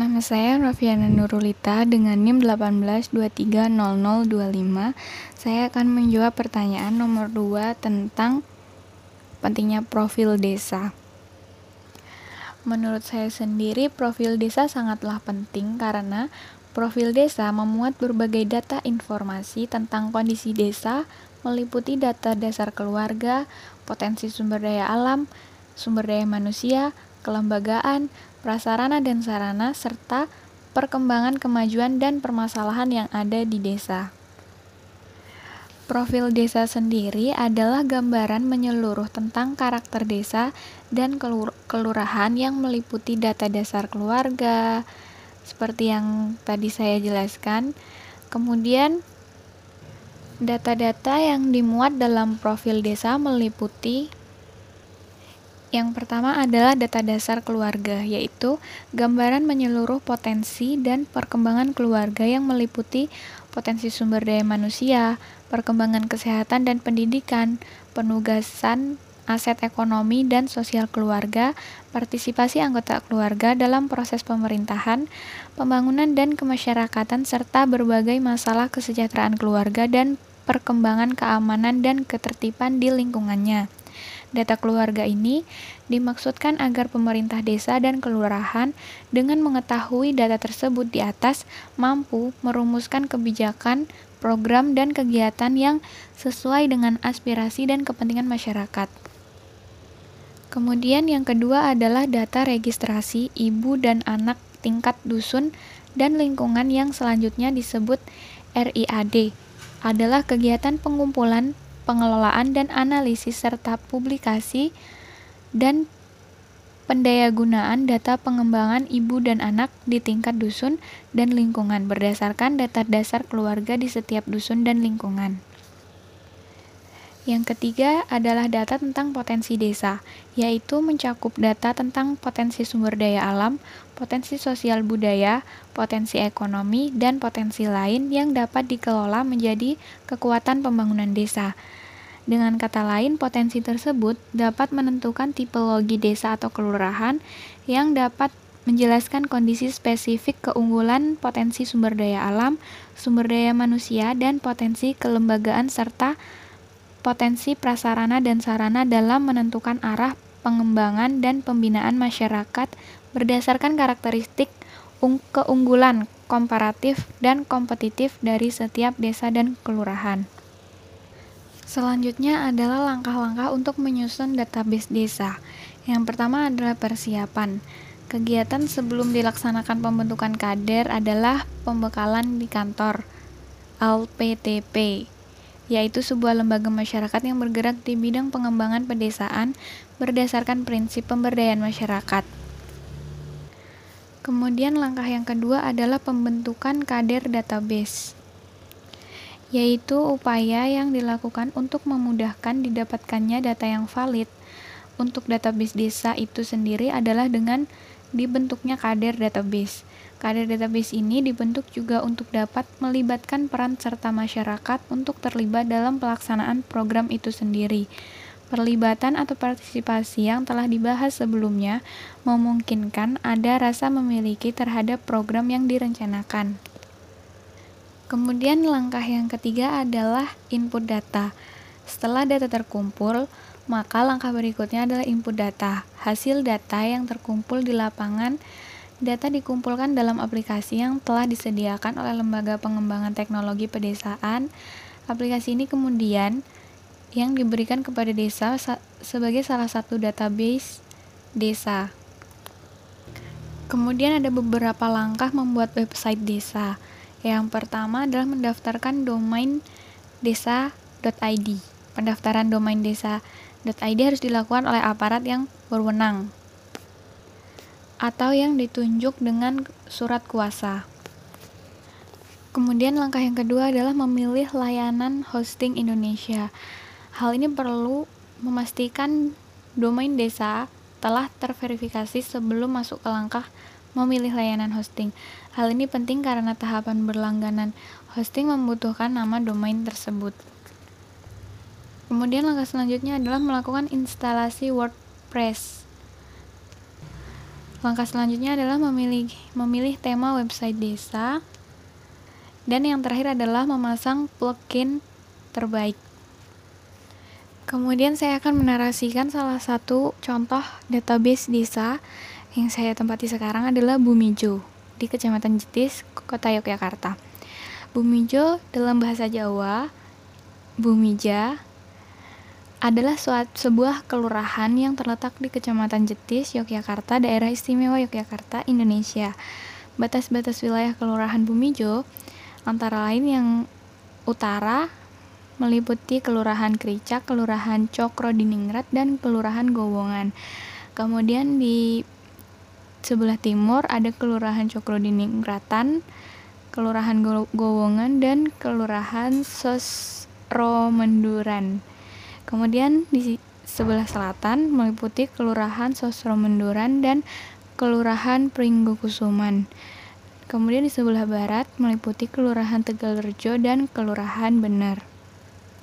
Nama saya Rafiana Nurulita dengan NIM 182300025. Saya akan menjawab pertanyaan nomor 2 tentang pentingnya profil desa. Menurut saya sendiri, profil desa sangatlah penting karena profil desa memuat berbagai data informasi tentang kondisi desa, meliputi data dasar keluarga, potensi sumber daya alam, sumber daya manusia, kelembagaan, prasarana dan sarana, serta perkembangan kemajuan dan permasalahan yang ada di desa. Profil desa sendiri adalah gambaran menyeluruh tentang karakter desa dan kelurahan yang meliputi data dasar keluarga, seperti yang tadi saya jelaskan. Kemudian, data-data yang dimuat dalam profil desa meliputi yang pertama adalah data dasar keluarga, yaitu gambaran menyeluruh potensi dan perkembangan keluarga yang meliputi potensi sumber daya manusia, perkembangan kesehatan dan pendidikan, penugasan aset ekonomi dan sosial keluarga, partisipasi anggota keluarga dalam proses pemerintahan, pembangunan dan kemasyarakatan, serta berbagai masalah kesejahteraan keluarga dan perkembangan keamanan dan ketertiban di lingkungannya. Data keluarga ini dimaksudkan agar pemerintah desa dan kelurahan dengan mengetahui data tersebut di atas mampu merumuskan kebijakan, program, dan kegiatan yang sesuai dengan aspirasi dan kepentingan masyarakat. Kemudian yang kedua adalah data registrasi ibu dan anak tingkat dusun dan lingkungan yang selanjutnya disebut RIAD adalah kegiatan pengumpulan pengelolaan dan analisis serta publikasi dan pendayagunaan data pengembangan ibu dan anak di tingkat dusun dan lingkungan berdasarkan data dasar keluarga di setiap dusun dan lingkungan. Yang ketiga adalah data tentang potensi desa, yaitu mencakup data tentang potensi sumber daya alam, potensi sosial budaya, potensi ekonomi, dan potensi lain yang dapat dikelola menjadi kekuatan pembangunan desa. Dengan kata lain, potensi tersebut dapat menentukan tipologi desa atau kelurahan yang dapat menjelaskan kondisi spesifik keunggulan potensi sumber daya alam, sumber daya manusia, dan potensi kelembagaan serta potensi prasarana dan sarana dalam menentukan arah pengembangan dan pembinaan masyarakat berdasarkan karakteristik keunggulan komparatif dan kompetitif dari setiap desa dan kelurahan. Selanjutnya adalah langkah-langkah untuk menyusun database desa. Yang pertama adalah persiapan. Kegiatan sebelum dilaksanakan pembentukan kader adalah pembekalan di kantor LPTP, yaitu sebuah lembaga masyarakat yang bergerak di bidang pengembangan pedesaan berdasarkan prinsip pemberdayaan masyarakat. Kemudian langkah yang kedua adalah pembentukan kader database yaitu upaya yang dilakukan untuk memudahkan didapatkannya data yang valid. Untuk database desa itu sendiri adalah dengan dibentuknya kader database. Kader database ini dibentuk juga untuk dapat melibatkan peran serta masyarakat untuk terlibat dalam pelaksanaan program itu sendiri. Perlibatan atau partisipasi yang telah dibahas sebelumnya memungkinkan ada rasa memiliki terhadap program yang direncanakan. Kemudian langkah yang ketiga adalah input data. Setelah data terkumpul, maka langkah berikutnya adalah input data. Hasil data yang terkumpul di lapangan Data dikumpulkan dalam aplikasi yang telah disediakan oleh Lembaga Pengembangan Teknologi Pedesaan. Aplikasi ini kemudian yang diberikan kepada desa sebagai salah satu database desa. Kemudian ada beberapa langkah membuat website desa. Yang pertama adalah mendaftarkan domain desa.id. Pendaftaran domain desa.id harus dilakukan oleh aparat yang berwenang atau yang ditunjuk dengan surat kuasa. Kemudian langkah yang kedua adalah memilih layanan hosting Indonesia. Hal ini perlu memastikan domain desa telah terverifikasi sebelum masuk ke langkah memilih layanan hosting. Hal ini penting karena tahapan berlangganan hosting membutuhkan nama domain tersebut. Kemudian langkah selanjutnya adalah melakukan instalasi WordPress. Langkah selanjutnya adalah memilih memilih tema website desa. Dan yang terakhir adalah memasang plugin terbaik. Kemudian saya akan menarasikan salah satu contoh database desa yang saya tempati sekarang adalah Bumijo di Kecamatan Jetis, Kota Yogyakarta. Bumijo dalam bahasa Jawa, Bumija adalah suat, sebuah kelurahan yang terletak di Kecamatan Jetis, Yogyakarta, Daerah Istimewa Yogyakarta, Indonesia. Batas-batas wilayah Kelurahan Bumijo antara lain yang utara meliputi Kelurahan Kericak, Kelurahan Cokro Diningrat, dan Kelurahan Gowongan. Kemudian di sebelah timur ada Kelurahan Cokro Diningratan, Kelurahan Gowongan, dan Kelurahan Sosro Menduran. Kemudian di sebelah selatan meliputi Kelurahan Sosro Menduran dan Kelurahan Pringgokusuman. Kemudian di sebelah barat meliputi Kelurahan Tegalrejo dan Kelurahan Bener.